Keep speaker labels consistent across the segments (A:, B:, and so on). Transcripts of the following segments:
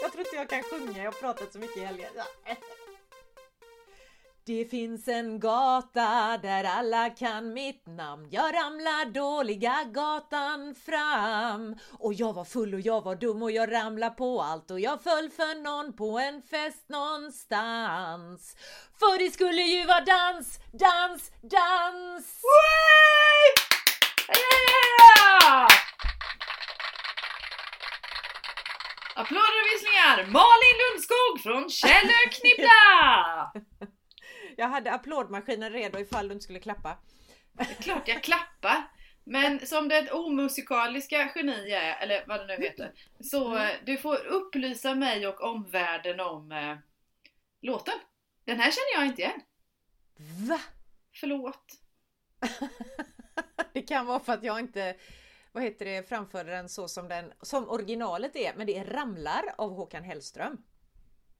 A: Jag tror inte jag kan sjunga, jag har pratat så mycket i helgen. Det finns en gata där alla kan mitt namn. Jag ramlar dåliga gatan fram. Och jag var full och jag var dum och jag ramlade på allt och jag föll för någon på en fest någonstans. För det skulle ju vara dans, dans, dans!
B: Wee! Applåder och visslingar! Malin Lundskog från Källöknippla!
A: Jag hade applådmaskinen redo ifall du inte skulle klappa.
B: Det är klart jag klappar. Men som det omusikaliska geni är, eller vad det nu heter, så
A: Mm.
B: eh, du får upplysa mig och omvärlden om eh, låten. Den här känner jag inte igen.
A: Va?
B: Förlåt.
A: Det kan vara för att jag inte vad heter det, framförde den så som den som originalet är, men det är Ramlar av Håkan Hellström.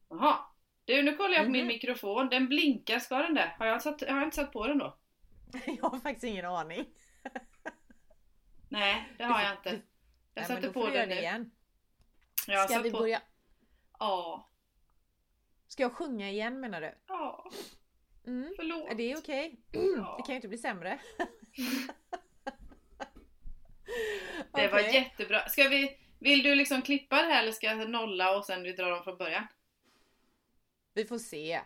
B: Jaha. Du, nu kollar jag på min
A: Mhm.
B: mikrofon. Den blinkar, ska den det? Har jag, satt, har jag inte satt på den då?
A: Jag har faktiskt ingen aning.
B: Nej, det har jag inte. Jag
A: Nej, men
B: satte
A: då får
B: på den nu.
A: igen.
B: Jag
A: Ska vi
B: på...
A: börja?
B: Ja.
A: Ska jag sjunga igen menar du?
B: Ja.
A: Mm.
B: Förlåt.
A: Är det okej?
B: Ja.
A: Det kan ju inte bli sämre.
B: Det var jättebra. Ska vi, vill du liksom klippa det här eller ska jag nolla och sen vi drar dem från början?
A: Vi får se.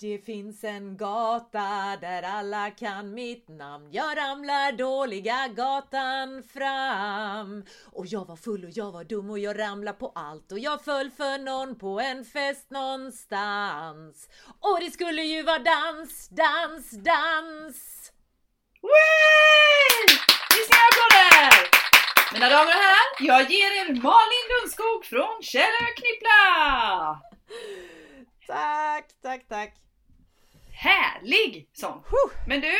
A: Det finns en gata där alla kan mitt namn. Jag ramlar dåliga gatan fram. Och jag var full och jag var dum och jag ramlade på allt. Och jag föll för någon på en fest någonstans. Och det skulle ju vara dans, dans, dans.
B: Way! Visslingar och applåder! Mina damer och herrar, jag ger er Malin Lundskog från Källöknippla!
A: Tack, tack, tack.
B: Härlig sång! Men du,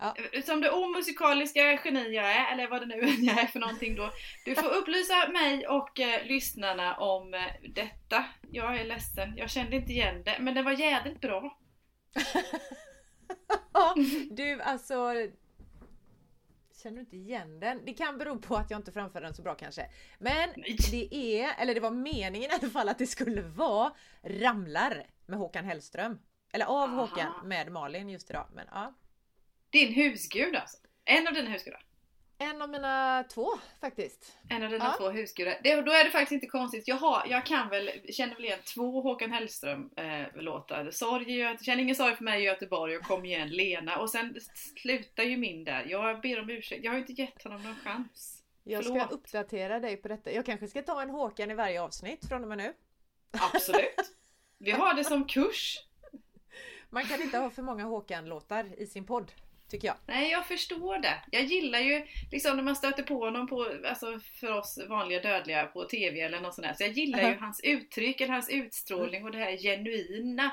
A: Ja.
B: som det omusikaliska geni jag är, eller vad det nu än jag är för någonting då. Du får upplysa mig och eh, lyssnarna om eh, detta. Jag är ledsen, jag kände inte igen det, men det var jävligt bra.
A: Du alltså. Känner du inte igen den? Det kan bero på att jag inte framför den så bra kanske. Men det är, eller det var meningen i alla fall att det skulle vara Ramlar med Håkan Hellström. Eller av
B: Aha.
A: Håkan med Malin just idag. Men ja.
B: Din husgud alltså. En av dina husgudar.
A: En av mina två faktiskt.
B: En av dina
A: Ja.
B: två husgudar. Det, då är det faktiskt inte konstigt. Jag, har, jag kan väl, känner väl igen två Håkan Hellström eh. Sorg, Känn ingen sorg för mig i Göteborg och Kom igen Lena. Och sen slutar ju min där. Jag ber om ursäkt. Jag har inte gett honom någon chans.
A: Jag ska
B: Förlåt.
A: uppdatera dig på detta. Jag kanske ska ta en Håkan i varje avsnitt från och med nu.
B: Absolut. Vi har det som kurs.
A: Man kan inte ha för många Håkan-låtar i sin podd. Tycker jag.
B: Nej, jag förstår det. Jag gillar ju liksom när man stöter på honom på, alltså för oss vanliga dödliga på TV eller något sånt där. Så jag gillar ju
A: Aha.
B: hans uttryck, eller hans utstrålning och det här genuina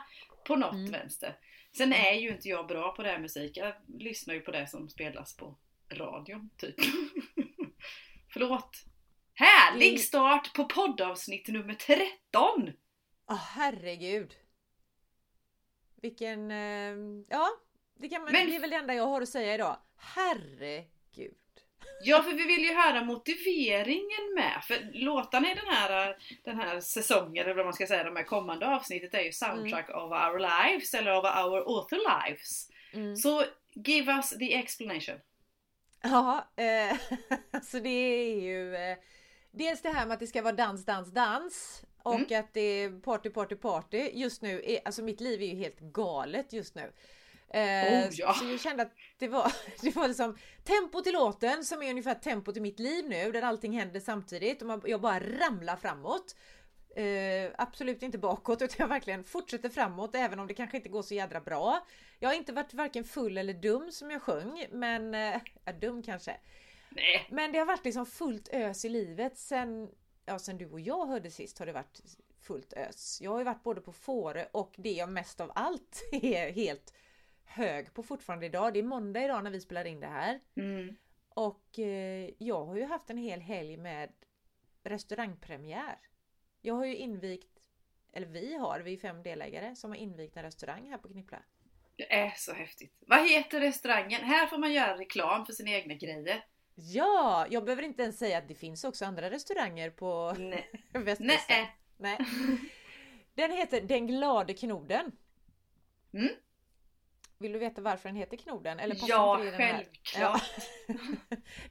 B: på något
A: Mm.
B: vänster. Sen är ju inte jag bra på det här musik. Jag lyssnar ju på det som spelas på radion, typ. Förlåt. Härlig
A: Det-
B: start på poddavsnitt nummer 13!
A: Åh herregud. Vilken... Eh, ja, det, kan man,
B: Men-
A: det är väl det enda jag har att säga idag. Herregud.
B: Ja, för vi vill ju höra motiveringen med. För låtarna i den här, den här säsongen, eller vad man ska säga, de här kommande avsnittet är ju soundtrack of our lives, eller of our author lives.
A: Mm.
B: Så give us the explanation.
A: Ja, eh, alltså det är ju eh, dels det här med att det ska vara dans, dans, dans och
B: Mm.
A: att det är party, party, party. Just nu, är, alltså mitt liv är ju helt galet just nu. Eh,
B: Oh, ja.
A: Så jag kände att det var, det var liksom tempo till låten som är ungefär tempo till mitt liv nu där allting händer samtidigt och man, jag bara ramlar framåt. Eh, absolut inte bakåt utan jag verkligen fortsätter framåt även om det kanske inte går så jädra bra. Jag har inte varit varken full eller dum som jag sjöng men, eh, ja, dum kanske.
B: Nej,
A: Men det har varit liksom fullt ös i livet sen, ja, sen du och jag hörde sist har det varit fullt ös. Jag har ju varit både på Fårö och det jag mest av allt är helt hög på fortfarande idag. Det är måndag idag när vi spelar in det här.
B: mm.
A: Och eh, jag har ju haft en hel helg med restaurangpremiär. Jag har ju invigt, eller vi har, vi är fem delägare som har invigt en restaurang här på Knippla.
B: Det är så häftigt. Vad heter restaurangen? Här får man göra reklam för sina egna grejer.
A: Ja, jag behöver inte ens säga att det finns också andra restauranger på
B: Nej.
A: västkusten.
B: Nej.
A: Nej. Den heter Den glade knoden.
B: Mm.
A: Vill du veta varför den heter knoden? Eller
B: Ja, självklart.
A: Ja.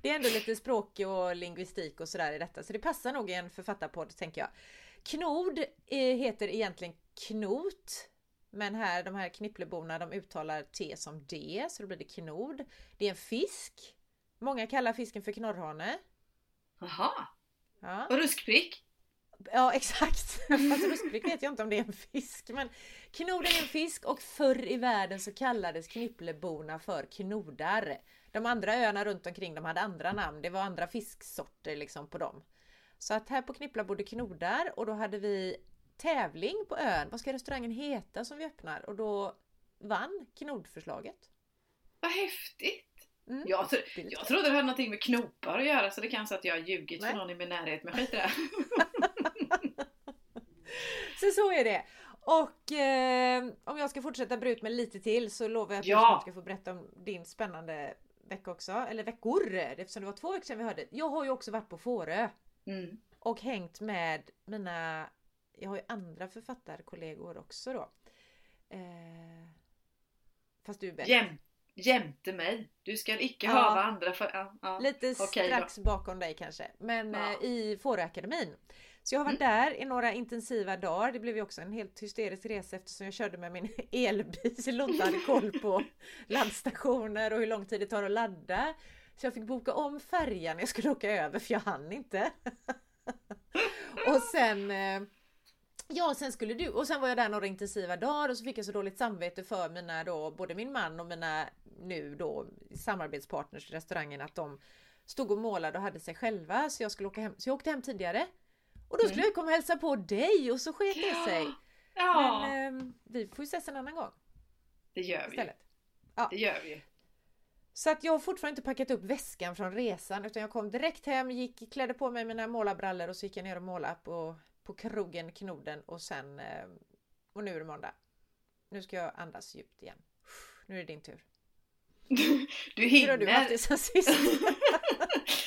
A: Det är ändå lite språk och lingvistik och sådär i detta, så det passar nog i en författarpodd tänker jag. Knod eh, heter egentligen knot. Men här, de här knippleborna de uttalar T som D, så då blir det knod. Det är en fisk. Många kallar fisken för knorrhane.
B: Jaha.
A: Ja.
B: Och ruskprick?
A: Ja exakt! Fast ruskprick vet jag inte om det är en fisk. Men knoden är en fisk och förr i världen så kallades knippleborna för knodar. De andra öarna runt omkring de hade andra namn. Det var andra fisksorter liksom på dem. Så att här på Knippla bodde knodar och då hade vi tävling på ön. Vad ska restaurangen heta som vi öppnar? Och då vann knodförslaget.
B: Vad häftigt!
A: Mm.
B: Jag, tro, jag trodde det hade någonting med knopar att göra så det kan så att jag har ljugit
A: Nej.
B: för någon i min närhet men skit i det.
A: Så så är det. Och eh, om jag ska fortsätta bre ut mig lite till så lovar jag att
B: Ja.
A: du ska få berätta om din spännande vecka också. Eller veckor eftersom det var två veckor sedan vi hörde. Jag har ju också varit på Fårö
B: Mm.
A: och hängt med mina, jag har ju andra författarkollegor också då. Eh, fast du är bäst.
B: Jäm, jämte mig. Du ska icke
A: Ja.
B: höra andra för... Ja, ja.
A: Lite
B: då.
A: strax bakom dig kanske. Men eh, i Fåröakademin. Så jag har varit där i några intensiva dagar. Det blev ju också en helt hysterisk resa eftersom jag körde med min elbil och inte hade koll på laddstationer och hur lång tid det tar att ladda. Så jag fick boka om färjan jag skulle åka över för jag hann inte. och sen eh, Ja, sen skulle du och sen var jag där några intensiva dagar och så fick jag så dåligt samvete för mina då, både min man och mina nu då samarbetspartners i restaurangen att de stod och målade och hade sig själva så jag skulle åka hem. Så jag åkte hem tidigare. Och då skulle
B: Mm.
A: jag komma och hälsa på dig och så sket det sig.
B: Ja,
A: Men ehm, vi får ju ses en annan gång
B: det gör vi.
A: istället.
B: Det gör vi.
A: Så att jag har fortfarande inte packat upp väskan från resan utan jag kom direkt hem, gick, klädde på mig mina målarbrallor och så gick jag ner och målade på, på krogen Knoden och sen eh, och nu är det måndag. Nu ska jag andas djupt igen. Nu är det din tur.
B: Du
A: Hur har du haft
B: hinner,
A: det sen sist?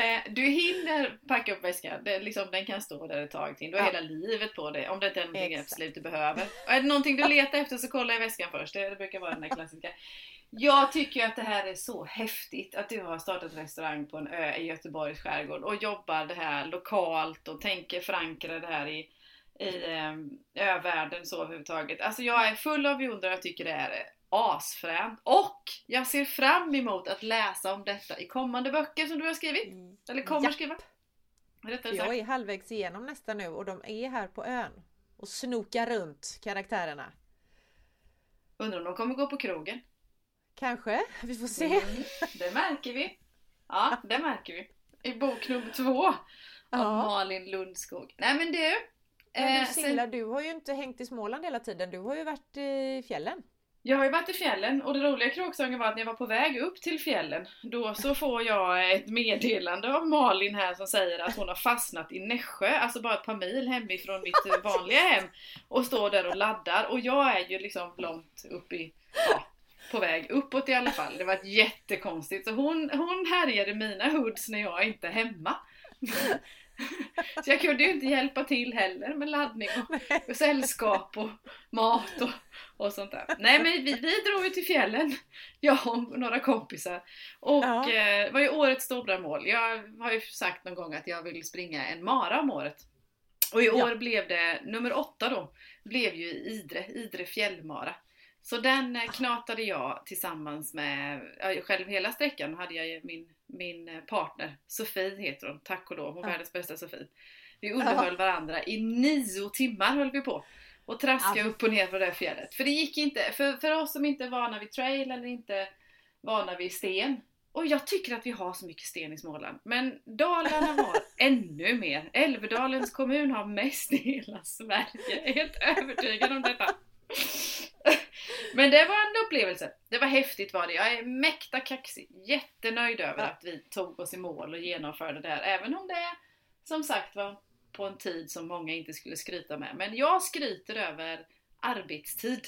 B: eh, du hinner packa upp väskan. Det, liksom, den kan stå där ett tag till. Du har
A: Ja.
B: hela livet på dig. Om det inte är någonting
A: Exakt.
B: absolut du behöver. Och är det någonting du letar efter så kolla i väskan först. Det, det brukar vara den där klassiska. Jag tycker att det här är så häftigt att du har startat restaurang på en ö i Göteborgs skärgård och jobbar det här lokalt och tänker förankra det här i, i eh, övärlden så överhuvudtaget. Alltså jag är full av beundran och jag tycker det är asfränt. Och jag ser fram emot att läsa om detta i kommande böcker som du har skrivit. Eller kommer
A: Japp.
B: skriva. Rättare
A: Jag är halvvägs igenom nästa nu och de är här på ön och snokar runt karaktärerna.
B: Undrar om de kommer gå på krogen.
A: Kanske, vi får se.
B: Mm, det märker vi. Ja, det märker vi. I bok nummer två av
A: Ja.
B: Malin Lundskog. Nej men du.
A: Men
B: eh,
A: du
B: sen-
A: Silla, du har ju inte hängt i Småland hela tiden. Du har ju varit i fjällen.
B: Jag har ju varit i fjällen och det roliga i kråksången var att när jag var på väg upp till fjällen då så får jag ett meddelande av Malin här som säger att hon har fastnat i Nässjö, alltså bara ett par mil hemifrån mitt vanliga hem och står där och laddar och jag är ju liksom långt upp i, ja, på väg uppåt i alla fall. Det var jättekonstigt så hon, hon härjade mina hoods när jag inte är hemma. Så jag kunde ju inte hjälpa till heller med laddning och, och sällskap och mat och, och sånt där. Nej men vi, vi drog ju till fjällen, jag och några kompisar. Och
A: Ja.
B: eh, var ju årets stora mål. Jag har ju sagt någon gång att jag vill springa en mara om året. Och i
A: Ja.
B: år blev det, nummer åtta då, blev ju Idre, Idre fjällmara. Så den eh, knatade jag tillsammans med, ja, själv hela sträckan hade jag min, min eh, partner, Sofie heter hon, tack och lov, hon
A: Ja.
B: världens bästa Sofie. Vi underhöll varandra i nio timmar höll vi på. Och traska
A: Ja,
B: upp och ner för det fjället. För det gick inte, för, för oss som inte är vana vid trail eller inte vana vid sten. Och jag tycker att vi har så mycket sten i Småland. Men Dalarna har ännu mer. Älvdalens kommun har mest i hela Sverige. Jag är helt övertygad om detta. Men det var en upplevelse. Det var häftigt var det. Jag är mäkta kaxig. Jättenöjd över
A: Ja.
B: att vi tog oss i mål och genomförde det här. Även om det som sagt var på en tid som många inte skulle skryta med. Men jag skryter över arbetstid.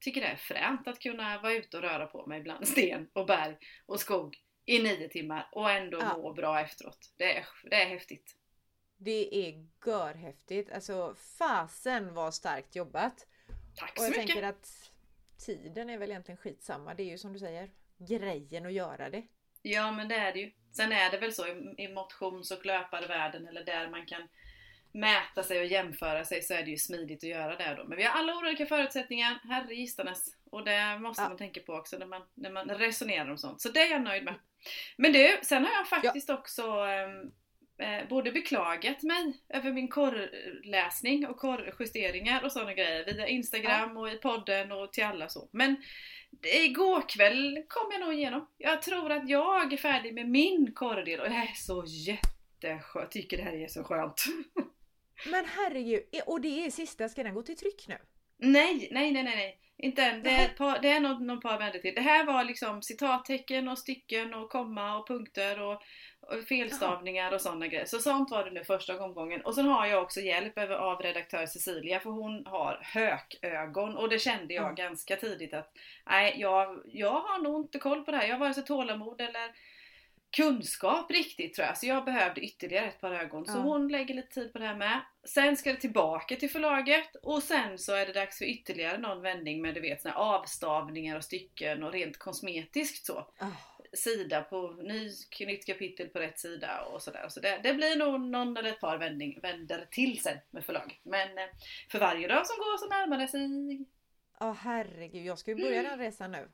B: tycker det är fränt att kunna vara ute och röra på mig bland sten och berg och skog i nio timmar och ändå
A: Ja.
B: må bra efteråt. Det är, det är häftigt.
A: Det är görhäftigt. Alltså fasen var starkt jobbat.
B: Tack
A: Och
B: så
A: jag
B: mycket!
A: tänker att tiden är väl egentligen skitsamma. Det är ju som du säger, grejen att göra det.
B: Ja men det är det ju. Sen är det väl så i, motions och löparvärlden eller där man kan mäta sig och jämföra sig så är det ju smidigt att göra det då. Men vi har alla olika förutsättningar, herre gistanes. Och det måste
A: Ja.
B: man tänka på också när man, när man resonerar om sånt. Så det är jag nöjd med. Men du, sen har jag faktiskt också ehm, eh, både beklagat mig över min korrläsning och korrjusteringar och sådana grejer via Instagram och i podden och till alla så. Men igår kväll kom jag nog igenom. Jag tror att jag är färdig med min korrdel och det är så jätteskönt. Jag tycker det här är så skönt.
A: Men herregud, och det är sista, ska den gå till tryck nu?
B: Nej, nej, nej, nej, nej. Inte än. Det är, par, det är någon, någon par vändor till. Det här var liksom citattecken och stycken och komma och punkter och, och felstavningar och sådana grejer. Så sånt var det nu första omgången. Och sen har jag också hjälp av redaktör Cecilia för hon har hökögon och det kände jag
A: Ja.
B: ganska tidigt att nej, jag, jag har nog inte koll på det här. Jag har vare sig tålamod eller kunskap riktigt tror jag. Så jag behövde ytterligare ett par ögon. Så
A: Ja.
B: hon lägger lite tid på det här med. Sen ska det tillbaka till förlaget och sen så är det dags för ytterligare någon vändning med du vet såna avstavningar och stycken och rent kosmetiskt så.
A: Ah,
B: Sida på ny, nytt kapitel på rätt sida och sådär. Så det, det blir nog någon eller ett par vändning, vändor till sen med förlaget. Men eh, för varje dag som går så närmar det sig.
A: ah, herregud, jag ska ju börja den resan nu.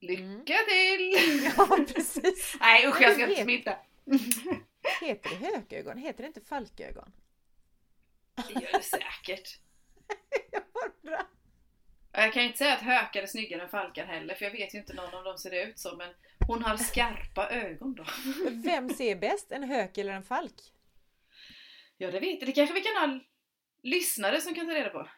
B: Lycka till!
A: Ja precis.
B: Nej usch jag ska inte smitta.
A: Heter det hökögon? Heter det inte falkögon?
B: Det gör det säkert.
A: Jag undrar.
B: Jag kan inte säga att hökar är snyggare än falkar heller för jag vet ju inte någon av dem ser ut så men hon har skarpa ögon då.
A: Vem ser bäst? En hök eller en falk?
B: Ja det vet jag, det kanske vi kan ha lyssnare som kan ta reda på.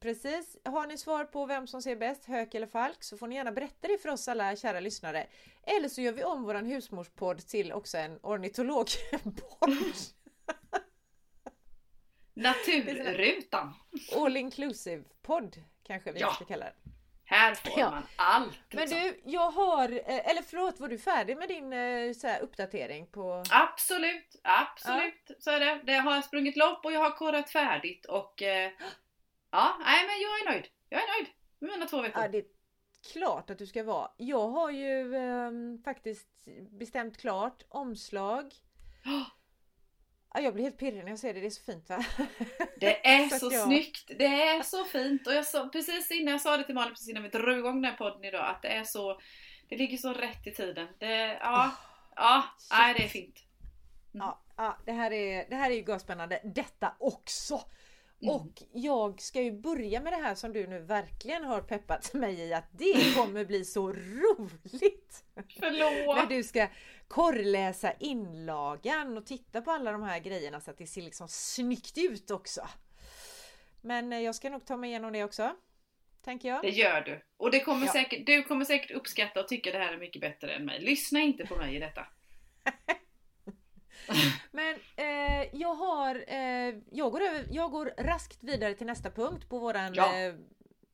A: Precis. Har ni svar på vem som ser bäst, hök eller falk, så får ni gärna berätta det för oss alla kära lyssnare. Eller så gör vi om våran husmorspodd till också en ornitologpodd.
B: Naturrutan.
A: All inclusive podd kanske vi
B: Ja.
A: ska kalla det.
B: Här får
A: Ja.
B: man allt.
A: Men
B: liksom.
A: du, jag har, eh, eller förlåt, var du färdig med din eh, så här, uppdatering på...
B: Absolut, absolut. Så är det. Det har sprungit lopp och jag har korrat färdigt och eh, ja, nej men jag är nöjd. Jag är nöjd med mina två veckor.
A: Ja, det är klart att du ska vara. Jag har ju ehm, faktiskt bestämt klart omslag. Ja, jag blir helt pirrig när jag ser det, det är så fint va?
B: Det är
A: Så
B: så
A: jag-
B: snyggt, det är så fint och jag sa, precis innan jag sa det till Malin precis innan vi drog igång den här podden idag att det är så Det ligger så rätt i tiden. Det, ja, ja,
A: shit.
B: nej, det är fint.
A: Ja, ja det, här är, det här är ju görspännande detta också!
B: Mm.
A: Och jag ska ju börja med det här som du nu verkligen har peppat mig i att det kommer bli så roligt! När
B: Förlåt!
A: du ska korrläsa inlagan och titta på alla de här grejerna så att det ser liksom snyggt ut också. Men eh, jag ska nog ta mig igenom det också. Tänker jag.
B: Det gör du. Och det kommer
A: Ja.
B: säkert, du kommer säkert uppskatta och tycka det här är mycket bättre än mig. Lyssna inte på mig i detta.
A: Men eh, jag har, eh, jag, går över, jag går raskt vidare till nästa punkt på våran
B: Ja.
A: eh,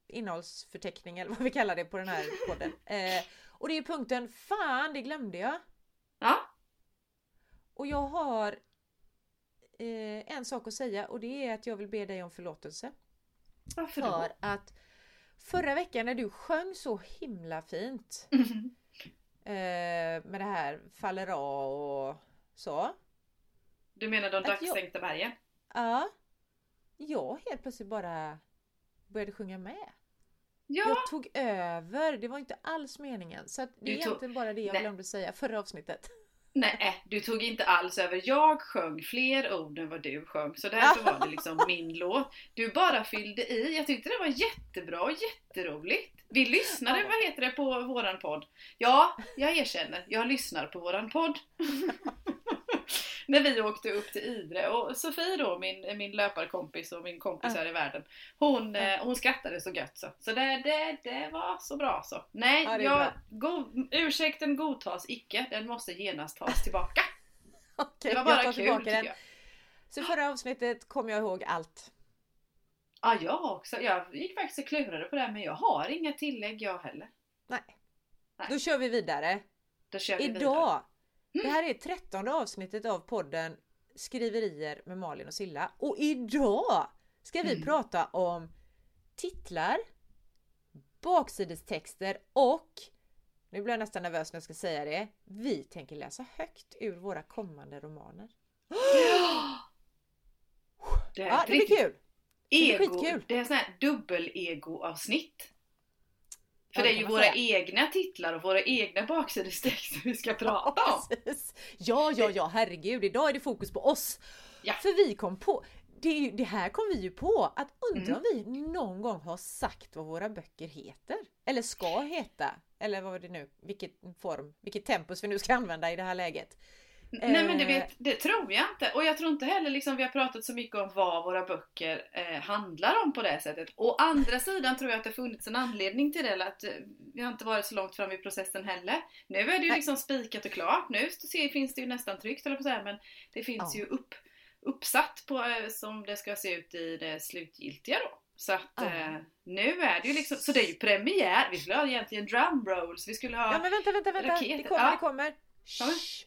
A: innehållsförteckning eller vad vi kallar det på den här podden. Eh, och det är punkten Fan, det glömde jag.
B: Ja,
A: Och jag har eh, en sak att säga och det är att jag vill be dig om förlåtelse.
B: varför då?
A: För att förra veckan när du sjöng så himla fint
B: Mhm.
A: eh, med det här faller av och så.
B: Du menar de dagssänkta bergen?
A: Ja. Jag helt plötsligt bara började sjunga med.
B: Ja,
A: Jag tog över, det var inte alls meningen. Så det är egentligen bara det jag
B: Nej.
A: glömde säga förra avsnittet.
B: nej du tog inte alls över. Jag sjöng fler ord än vad du sjöng. Så därför var det liksom min låt. Du bara fyllde i. Jag tyckte det var jättebra och jätteroligt. Vi lyssnade,
A: Ja.
B: vad heter det, på våran podd. Ja, jag erkänner. Jag lyssnar på våran podd. När vi åkte upp till Idre och Sofie då, min, min löparkompis och min kompis här i världen. Hon, eh, hon skrattade så gött så. Så det, det, det var så bra så. Nej,
A: Ja,
B: jag, go, ursäkten godtas icke. Den måste genast tas tillbaka.
A: Okej,
B: Det var
A: jag
B: bara
A: tar
B: kul
A: den.
B: jag.
A: Så förra avsnittet kom jag ihåg allt.
B: Ja, jag också. Jag gick faktiskt och klurade på det här, men jag har inga tillägg jag heller.
A: Nej.
B: Nej.
A: Då kör vi vidare.
B: Då kör vi vidare.
A: Det här är trettonde avsnittet av podden Skriverier med Malin och Silla. Och idag ska vi
B: Mm.
A: prata om titlar, baksidestexter och nu blir jag nästan nervös när jag ska säga det. Vi tänker läsa högt ur våra kommande romaner.
B: Det är
A: Ja, det blir kul! blir
B: ego.
A: skitkul.
B: Det är en sån här dubbel-ego-avsnitt. För det är ju våra
A: säga.
B: egna titlar och våra egna baksidestexter vi ska prata om.
A: Precis. Ja, ja, ja, herregud. Idag är det fokus på oss.
B: Ja.
A: För vi kom på, det, det här kom vi ju på, att undra
B: Mm.
A: om vi någon gång har sagt vad våra böcker heter. Eller ska heta. Eller vad är det nu, vilket form, vilket tempus vi nu ska använda i det här läget.
B: Nej men det,
A: Eh.
B: vet, det tror jag inte. Och jag tror inte heller liksom vi har pratat så mycket om vad våra böcker eh, handlar om på det sättet. Å andra sidan tror jag att det funnits en anledning till det. Eller att eh, vi har inte varit så långt fram i processen heller. Nu är det ju liksom spikat och klart. Nu finns det ju nästan tryckt eller på så här, men det finns
A: Ja.
B: ju upp, uppsatt på eh, som det ska se ut i det slutgiltiga då. Så att
A: Ja.
B: eh, nu är det ju liksom, så det är ju premiär. Vi skulle ha egentligen drum rolls. Vi skulle ha
A: Ja men vänta, vänta, vänta.
B: raketer.
A: Det kommer,
B: Ja.
A: det. Kommer. Shh.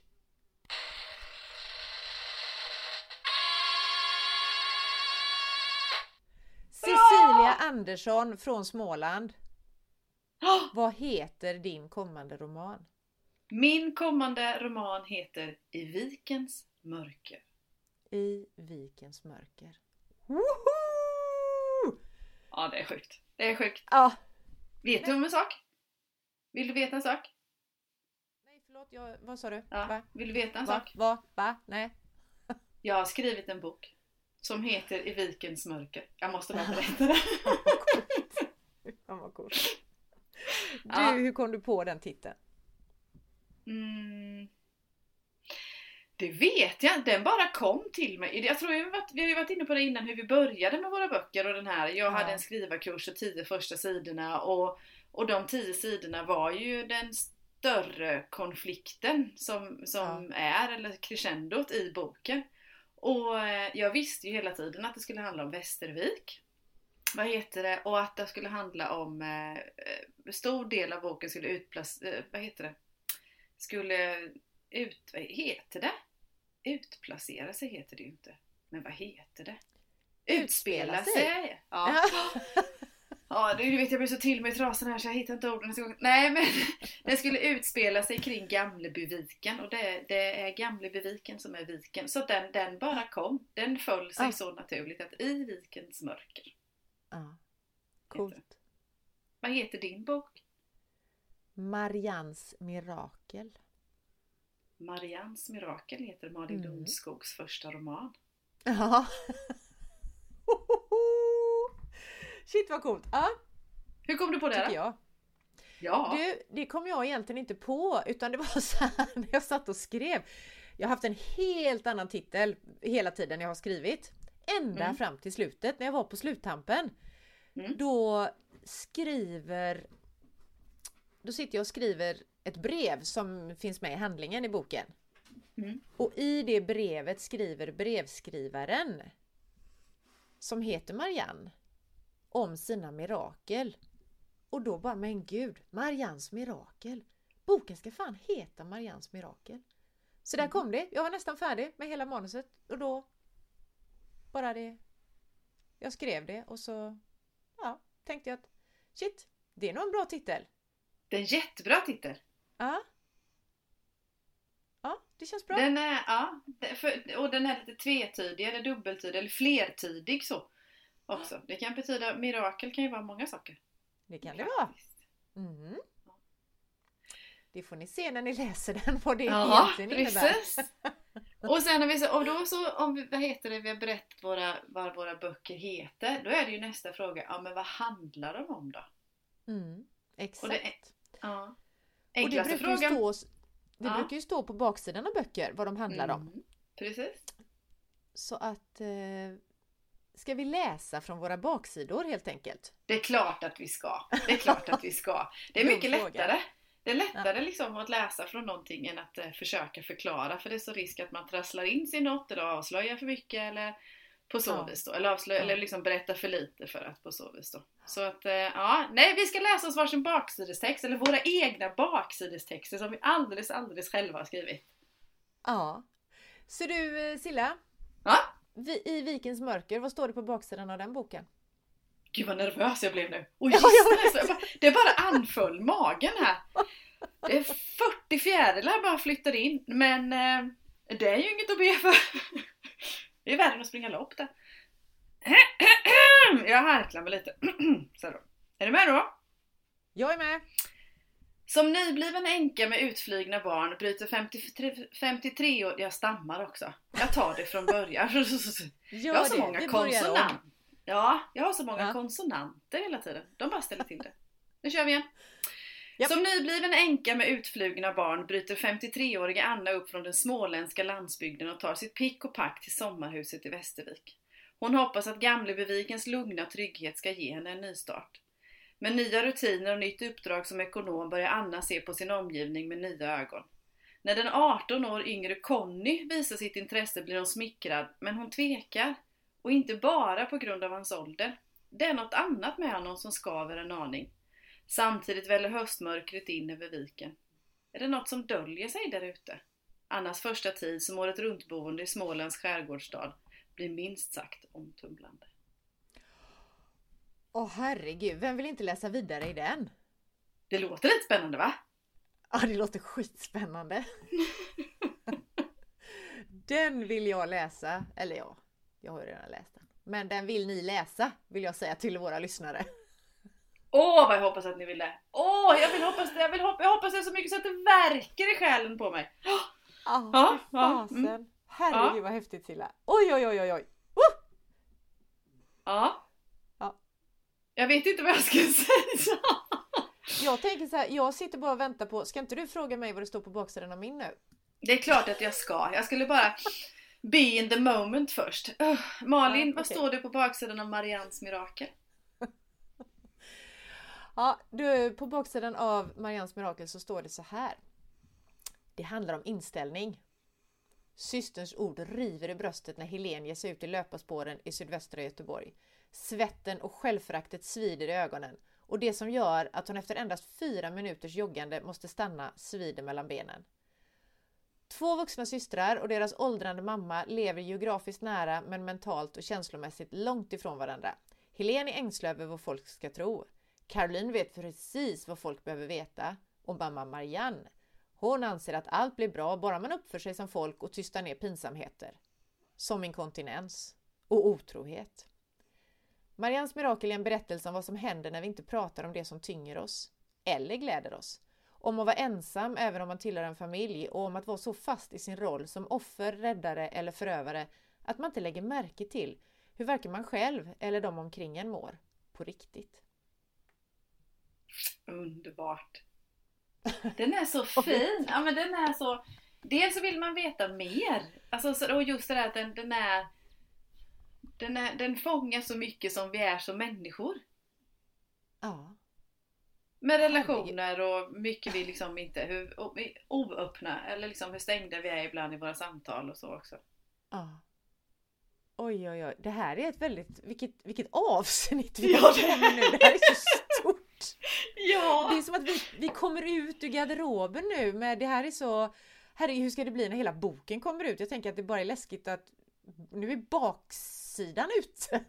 A: Andersson från Småland. Vad heter din kommande roman?
B: Min kommande roman heter I vikens mörker.
A: I vikens mörker. Woho!
B: Ja, det är sjukt. Det är sjukt.
A: Ja.
B: Vet du om en sak? Vill du veta en sak?
A: Nej förlåt, jag, vad sa du?
B: Ja.
A: Va?
B: Vill du veta en
A: Va?
B: sak?
A: Va? Va? Nej.
B: Jag har skrivit en bok som heter I vikens mörker. Jag måste bara berätta det.
A: Fan vad coolt. Du,
B: Ja.
A: hur kom du på den titeln?
B: Mm. Det vet jag inte. Den bara kom till mig. Jag tror vi har, varit, vi har varit inne på det innan hur vi började med våra böcker och den här. Jag
A: Ja.
B: hade en skrivarkurs och tio första sidorna och, och de tio sidorna var ju den större konflikten som, som är, eller crescendot i boken. Och eh, jag visste ju hela tiden att det skulle handla om Västervik. Vad heter det? Och att det skulle handla om, eh, eh, stor del av boken skulle utplacera, eh, vad heter det? Skulle ut, vad heter det? Utplacera sig heter det ju inte. Men vad heter det?
A: Utspela
B: Utspela
A: sig.
B: sig! Ja. Ja, du vet jag blir så till mig i trasan här så jag hittar inte orden. Nej men den skulle utspela sig kring Gamlebyviken och det, det är Gamlebyviken som är viken. Så den, den bara kom. Den föll sig
A: Ah.
B: så naturligt att i vikens mörker.
A: Ja. Coolt.
B: Vad heter din bok?
A: Marians mirakel.
B: Marians mirakel heter Malin
A: Mm.
B: Lundskogs första roman.
A: Ja. Shit vad coolt. Ja,
B: Hur kom du på det
A: tycker
B: då?
A: jag.
B: Ja.
A: Du, det kom jag egentligen inte på utan det var så här när jag satt och skrev. Jag har haft en helt annan titel hela tiden jag har skrivit. Ända
B: Mm.
A: fram till slutet när jag var på sluttampen.
B: Mm.
A: Då skriver... Då sitter jag och skriver ett brev som finns med i handlingen i boken.
B: Mm.
A: Och i det brevet skriver brevskrivaren som heter Marianne om sina mirakel. Och då bara, men gud, Marians mirakel. Boken ska fan heta Marians mirakel. Så där
B: Mm.
A: kom det. Jag var nästan färdig med hela manuset och då bara det. Jag skrev det och så ja, tänkte jag att shit, det är nog en bra titel.
B: Det är en jättebra titel.
A: Ja. Ja, det känns bra.
B: Den är, ja, och den är lite tvetydig eller dubbeltydig eller flertydig så. Också. Det kan betyda, mirakel kan ju vara många saker.
A: Det kan det vara. Mm. Det får ni se när ni läser den vad det
B: Ja,
A: egentligen innebär.
B: precis. Och sen när vi och då så, om vi, vad heter det, vi har berättat våra, vad våra böcker heter. Då är det ju nästa fråga, ja men vad handlar de om då?
A: Mm, exakt.
B: Och det Ja.
A: Och det
B: Enklaste
A: brukar, ju
B: frågan.
A: stå, det
B: Ja.
A: brukar ju stå på baksidan av böcker vad de handlar om.
B: Mm, Precis.
A: Så att eh, Ska vi läsa från våra baksidor helt enkelt?
B: Det är klart att vi ska. Det är klart att vi ska. Det är mycket lättare. Det är lättare liksom att läsa från någonting än att eh, försöka förklara för det är så risk att man trasslar in sig i något eller avslöjar för mycket eller På så
A: Ja.
B: vis då. Eller, avslöja,
A: Ja.
B: eller liksom berätta för lite för att på så vis då. Så att, eh, ja. Nej, vi ska läsa oss varsin baksidestext, eller våra egna baksidestexter som vi alldeles, alldeles själva har skrivit.
A: Ja. Så du eh, Silla,
B: Ja?
A: Vi, i Vikens mörker, vad står det på baksidan av den boken?
B: Gud vad nervös jag blev nu. Och
A: Ja,
B: gissa, bara, det bara anföll magen här. Det är 40 fjärilar bara flyttade in, men eh, det är ju inget att be för. Det är värre än att springa lopp det. Jag harklar mig lite. Så då. Är du med då?
A: Jag är med!
B: Som nybliven änka med utflygna barn bryter 53, 53 år... Jag stammar också. Jag tar det från början. Jag har så många konsonanter. Ja, jag har så många konsonanter hela tiden. De bara ställer till det. Nu kör vi igen.
A: Japp.
B: Som nybliven änka med utflugna barn bryter 53-åriga Anna upp från den småländska landsbygden och tar sitt pick och pack till sommarhuset i Västervik. Hon hoppas att Gamlebyvikens lugna trygghet ska ge henne en nystart. Med nya rutiner och nytt uppdrag som ekonom börjar Anna se på sin omgivning med nya ögon. När den 18 år yngre Conny visar sitt intresse blir hon smickrad, men hon tvekar. Och inte bara på grund av hans ålder. Det är något annat med honom som skaver en aning. Samtidigt väller höstmörkret in över viken. Är det något som döljer sig där ute? Annas första tid som året runtboende i Smålands skärgårdsstad blir minst sagt omtumlande.
A: Åh herregud, vem vill inte läsa vidare i den?
B: Det låter lite spännande va?
A: Ja, det låter skitspännande. den vill jag läsa. Eller ja, jag har ju redan läst den. Men den vill ni läsa, vill jag säga till våra lyssnare.
B: Åh vad jag hoppas att ni vill det! Åh, jag vill hoppas! Jag, vill hoppa, jag hoppas det så mycket så att det verkar i själen på mig!
A: Ja,
B: Ja,
A: fy
B: ja,
A: fasen.
B: mm.
A: Herregud vad häftigt Silla. Oj, oj, oj, oj, oj.
B: Ja. Jag vet inte vad jag ska säga.
A: Jag tänker så här, jag sitter bara och väntar på, ska inte du fråga mig vad det står på baksidan av min nu?
B: Det är klart att jag ska. Jag skulle bara be in the moment först. Uh, Malin,
A: Ja,
B: vad står det på baksidan av Marians mirakel?
A: Ja, du, på baksidan av Marians mirakel så står det så här. Det handlar om inställning. Systerns ord river i bröstet när Helen ger sig ut i löparspåren i sydvästra Göteborg. Svetten och självföraktet svider i ögonen och det som gör att hon efter endast fyra minuters joggande måste stanna svider mellan benen. Två vuxna systrar och deras åldrande mamma lever geografiskt nära men mentalt och känslomässigt långt ifrån varandra. Helene är ängslig över vad folk ska tro. Caroline vet precis vad folk behöver veta. Och mamma Marianne, hon anser att allt blir bra bara man uppför sig som folk och tystar ner pinsamheter. Som inkontinens och otrohet. Mariannes mirakel är en berättelse om vad som händer när vi inte pratar om det som tynger oss. Eller gläder oss. Om att vara ensam även om man tillhör en familj och om att vara så fast i sin roll som offer, räddare eller förövare att man inte lägger märke till hur varken man själv eller de omkring en mår. På riktigt.
B: Underbart. Den är så fin. Ja, men den är så... Dels så vill man veta mer. Alltså, så- och just det där att den, den är... Den, är, den fångar så mycket som vi är som människor.
A: Ja.
B: Med relationer och mycket vi liksom inte, hur oöppna eller liksom hur stängda vi är ibland i våra samtal och så också.
A: Ja. Oj, oj, oj. Det här är ett väldigt... Vilket, vilket avsnitt vi
B: Ja, det
A: nu. Det här är så stort.
B: Ja!
A: Det är som att vi, vi kommer ut ur garderoben nu med det här är så... Herregud, hur ska det bli när hela boken kommer ut? Jag tänker att det bara är läskigt att nu är baksidan ute.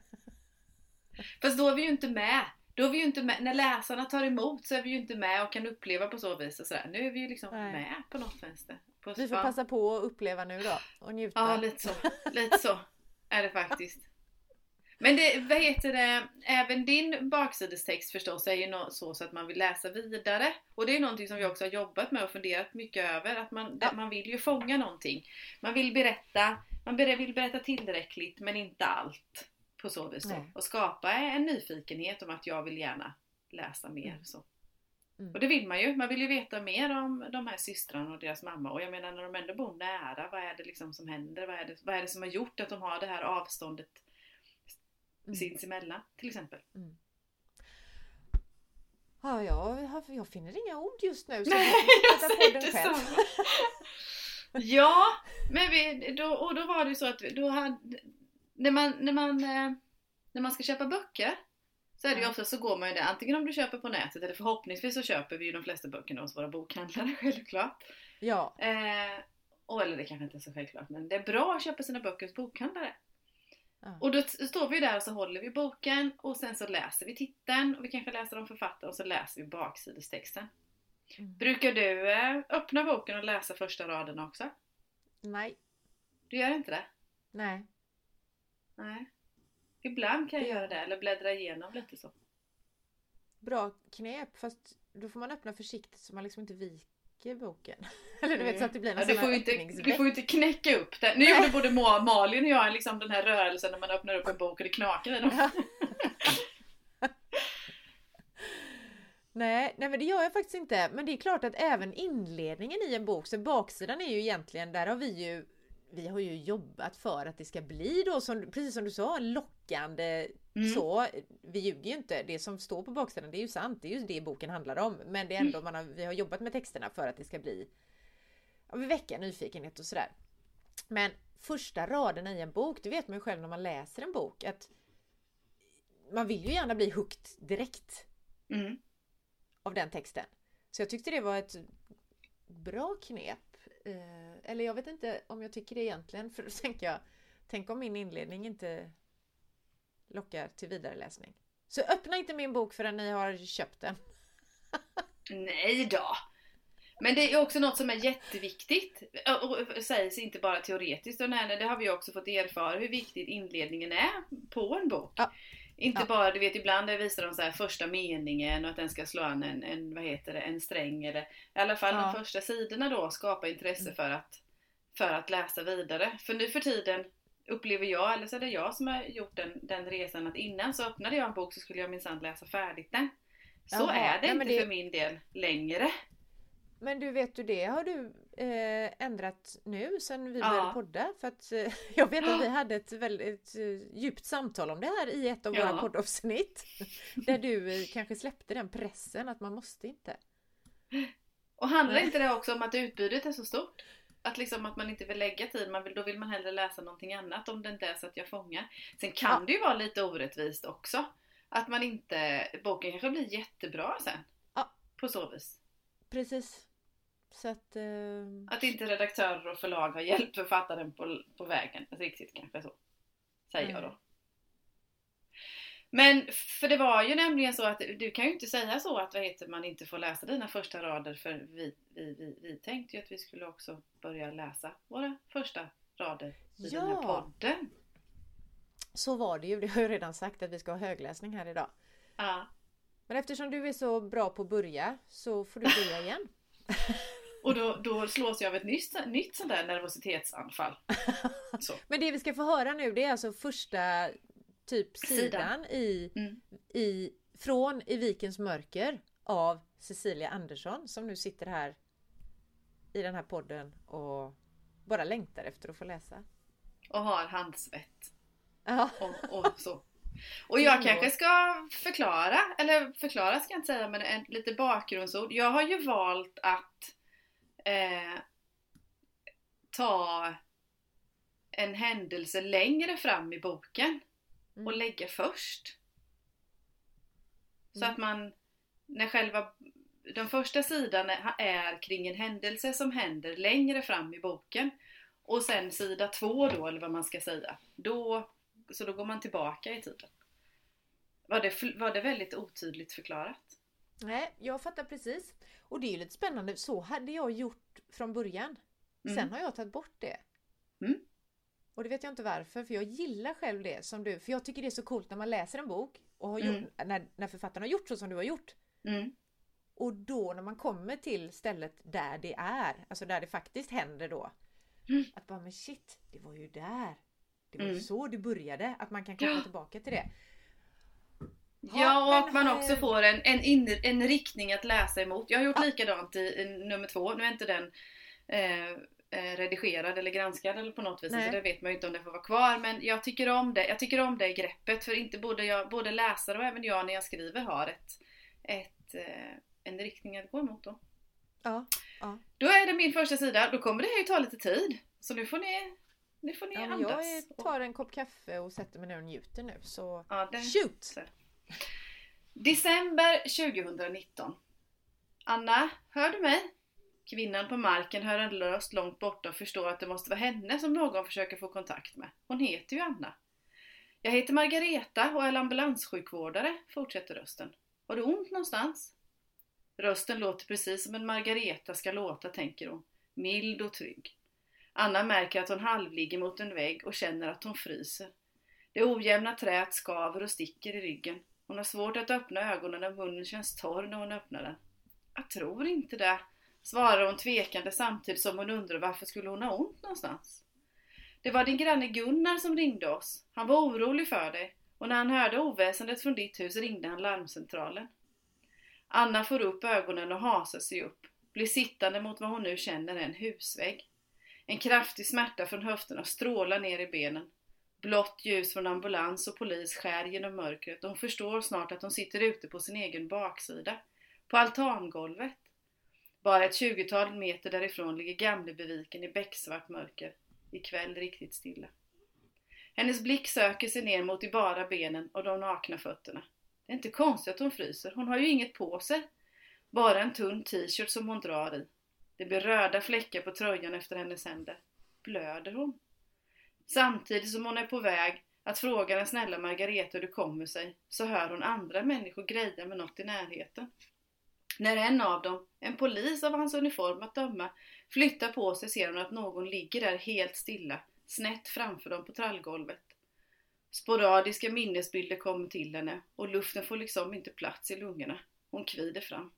B: Fast då är vi ju inte med. Då är vi ju inte med. När läsarna tar emot så är vi ju inte med och kan uppleva på så vis. Och sådär. Nu är vi ju liksom
A: Nej.
B: med på något vänster. På,
A: Vi får passa på att uppleva nu då och njuta.
B: Ja, lite så. Lite så är det faktiskt. Men det, vad heter det, även din baksidestext förstås är ju nå- så, så att man vill läsa vidare. Och det är någonting som vi också har jobbat med och funderat mycket över. Att man,
A: Ja.
B: man vill ju fånga någonting. Man vill berätta, man vill berätta tillräckligt men inte allt. På så vis.
A: Nej.
B: Och skapa en nyfikenhet om att jag vill gärna läsa mer.
A: Mm.
B: Så.
A: Mm.
B: Och det vill man ju. Man vill ju veta mer om de här systrarna och deras mamma. Och jag menar när de ändå bor nära, vad är det liksom som händer? Vad är det, vad är det som har gjort att de har det här avståndet
A: Mm.
B: sinsemellan till exempel?
A: Ja, jag, jag finner inga ord just nu. Så
B: Nej,
A: jag
B: jag
A: podden
B: detsamma.
A: själv.
B: Ja, men vi, då, och då var det ju så att då hade, när man, när man, eh, när man ska köpa böcker så är det ju ofta så går man ju det antingen om du köper på nätet eller förhoppningsvis så köper vi ju de flesta böckerna hos våra bokhandlare självklart.
A: Ja,
B: Eh, och, eller det kanske inte är så självklart men det är bra att köpa sina böcker hos bokhandlare.
A: Ja.
B: Och då står vi där och så håller vi boken och sen så läser vi titeln och vi kanske läser om författaren och så läser vi baksidestexten.
A: Mm.
B: Brukar du eh, öppna boken och läsa första raden också?
A: nej,
B: Du gör inte det?
A: nej.
B: Nej. Ibland kan jag
A: Det-
B: göra det eller bläddra igenom lite så.
A: Bra knep fast då får man öppna försiktigt så man liksom inte viker boken. Eller du vet så att det blir
B: Ja,
A: en
B: du,
A: sån
B: får inte, du får inte knäcka upp det. Nu gjorde både Ma- Malin och jag liksom den här rörelsen när man öppnar upp en bok och det knakar i dem.
A: Ja. nej, nej men det gör jag faktiskt inte. Men det är klart att även inledningen i en bok, så baksidan är ju egentligen, där har vi ju vi har ju jobbat för att det ska bli då, som, precis som du sa, lockande
B: Mm.
A: så. Vi ljuger ju inte. Det som står på baksidan, det är ju sant. Det är ju det boken handlar om. Men det är ändå, man har, vi har jobbat med texterna för att det ska bli ja, vi väcka nyfikenhet och sådär. Men första raden i en bok, det vet man ju själv när man läser en bok att man vill ju gärna bli hooked direkt
B: Mm.
A: Av den texten. Så jag tyckte det var ett bra knep. Eh, Eller jag vet inte om jag tycker det egentligen, för då tänker jag, tänk om min inledning inte lockar till vidareläsning. Så öppna inte min bok förrän ni har köpt den.
B: Nej då! Men det är också något som är jätteviktigt och sägs inte bara teoretiskt och nej, det har vi också fått erfara hur viktigt inledningen är på en bok.
A: Ja.
B: Inte
A: Ja.
B: bara, du vet ibland visar de så här första meningen och att den ska slå an en, en vad heter det, en sträng eller i alla fall
A: Ja.
B: de första sidorna då skapa intresse
A: Mm.
B: för att för att läsa vidare. För nu för tiden upplever jag, eller så är det jag som har gjort den, den resan att innan så öppnade jag en bok så skulle jag minsann läsa färdigt den. Så
A: Jaha,
B: är det
A: nej,
B: inte
A: det-
B: för min del längre.
A: Men du vet du det har du eh, ändrat nu sen vi
B: Ja.
A: började podda? För att eh, jag vet att vi hade ett väldigt eh, djupt samtal om det här i ett av
B: Ja.
A: våra poddavsnitt. Där du eh, kanske släppte den pressen att man måste inte.
B: Och handlar inte det också om att utbudet är så stort? Att liksom att man inte vill lägga tid, man vill, då vill man hellre läsa någonting annat om det inte är så att jag fångar. Sen kan
A: Ja.
B: det ju vara lite orättvist också. Att man inte, boken kanske blir jättebra sen.
A: Ja.
B: På så vis.
A: Precis. Så att... Eh,
B: Att inte redaktörer och förlag har hjälpt författaren på, på vägen. Riktigt kanske så. Säger jag
A: Nej.
B: då. Men för det var ju nämligen så att du kan ju inte säga så att vad heter, man inte får läsa dina första rader för vi, vi, vi, vi tänkte ju att vi skulle också börja läsa våra första rader i den här
A: Ja.
B: podden.
A: så var det ju. Det har jag redan sagt att vi ska ha högläsning här idag.
B: Ja.
A: Men eftersom du är så bra på att börja så får du börja igen.
B: Och då, då slås jag av ett nytt, nytt sånt där nervositetsanfall. Så.
A: Men det vi ska få höra nu det är alltså första typ sidan,
B: Sidan.
A: i,
B: Mm.
A: i från I vikens mörker av Cecilia Andersson som nu sitter här i den här podden och bara längtar efter att få läsa.
B: Och har handsvett.
A: Ja,
B: och, och så. Och jag kanske ska förklara, eller förklara ska jag inte säga, men en, lite bakgrundsord. Jag har ju valt att eh, ta en händelse längre fram i boken och
A: Mm.
B: lägga först. Så
A: Mm.
B: att man, när själva den första sidan är, är kring en händelse som händer längre fram i boken och sen sida två då, eller vad man ska säga, då, så då går man tillbaka i tiden. Var det, var det väldigt otydligt förklarat?
A: Nej, jag fattar precis. Och det är ju lite spännande. Så hade jag gjort från början. Sen
B: Mm.
A: har jag tagit bort det.
B: Mm.
A: Och det vet jag inte varför, för jag gillar själv det som du. För jag tycker det är så coolt när man läser en bok och har gjort, när, när författaren har gjort så som du har gjort.
B: Mm.
A: Och då när man kommer till stället där det är, alltså där det faktiskt händer då.
B: Mm.
A: Att bara, men shit, det var ju där. Det var ju
B: Mm.
A: så det började. Att man kan komma tillbaka till det.
B: Ja, och att man också får en, en, in, en riktning att läsa emot. Jag har gjort likadant i, i nummer två. Nu är inte den eh, eh, redigerad eller granskad eller på något vis.
A: Nej.
B: Så det vet man ju inte om det får vara kvar. Men jag tycker om det. Jag tycker om det greppet. För inte både, jag, både läsare och även jag när jag skriver har ett, ett, eh, en riktning att gå emot då.
A: Ja,
B: Då är det min första sida. Då kommer det här ju ta lite tid. Så nu får ni nu får ni
A: Ja,
B: andas.
A: jag tar en kopp kaffe och sätter mig ner och njuter nu. Så
B: Ja, det-
A: shoot!
B: December 2019. Anna, hör du mig? Kvinnan på marken hör en röst långt borta och förstår att det måste vara henne som någon försöker få kontakt med. Hon heter ju Anna. Jag heter Margareta och är ambulanssjukvårdare, fortsätter rösten. Har du ont någonstans? Rösten låter precis som en Margareta ska låta, tänker hon. Mild och trygg. Anna märker att hon halvligger mot en vägg och känner att hon fryser. Det ojämna träet skaver och sticker i ryggen. Hon har svårt att öppna ögonen och munnen känns torr när hon öppnar den. Jag tror inte det, svarar hon tvekande samtidigt som hon undrar varför skulle hon ha ont någonstans. Det var din granne Gunnar som ringde oss. Han var orolig för dig och när han hörde oväsendet från ditt hus ringde han larmcentralen. Anna får upp ögonen och hasar sig upp, blir sittande mot vad hon nu känner är en husvägg. En kraftig smärta från höfterna strålar ner i benen. Blått ljus från ambulans och polis skär genom mörkret och hon förstår snart att hon sitter ute på sin egen baksida. På altangolvet. Bara ett tjugotal meter därifrån ligger Gamlebyviken i becksvart mörker. Ikväll riktigt stilla. Hennes blick söker sig ner mot de bara benen och de nakna fötterna. Det är inte konstigt att hon fryser, hon har ju inget på sig. Bara en tunn t-shirt som hon drar i. Det blir röda fläckar på tröjan efter hennes händer. Blöder hon? Samtidigt som hon är på väg att fråga den snälla Margareta hur det kommer sig, så hör hon andra människor greja med något i närheten. När en av dem, en polis av hans uniform att döma, flyttar på sig ser hon att någon ligger där helt stilla, snett framför dem på trallgolvet. Sporadiska minnesbilder kommer till henne och luften får liksom inte plats i lungorna. Hon kvider fram.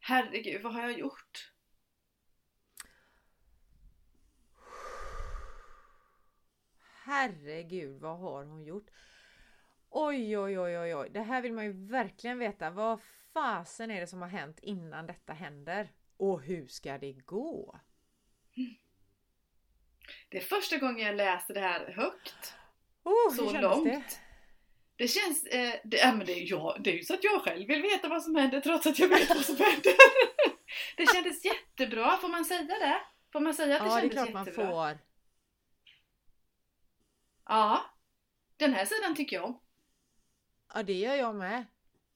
B: Herregud, vad har jag gjort?
A: Herregud, vad har hon gjort? Oj, oj, oj, oj, oj. Det här vill man ju verkligen veta. Vad fasen är det som har hänt innan detta händer? Och hur ska det gå?
B: Det är första gången jag läste det här högt.
A: Oh,
B: så
A: kändes
B: långt.
A: det?
B: Det känns, eh, det, ja, men det, jag, det är ju så att jag själv vill veta vad som händer trots att jag vet vad som händer. det kändes jättebra, får man säga det? Får man säga att det
A: Ja, det är
B: kändes
A: klart man
B: jättebra?
A: får.
B: Ja. Den här sidan tycker jag om.
A: Ja, det gör jag med.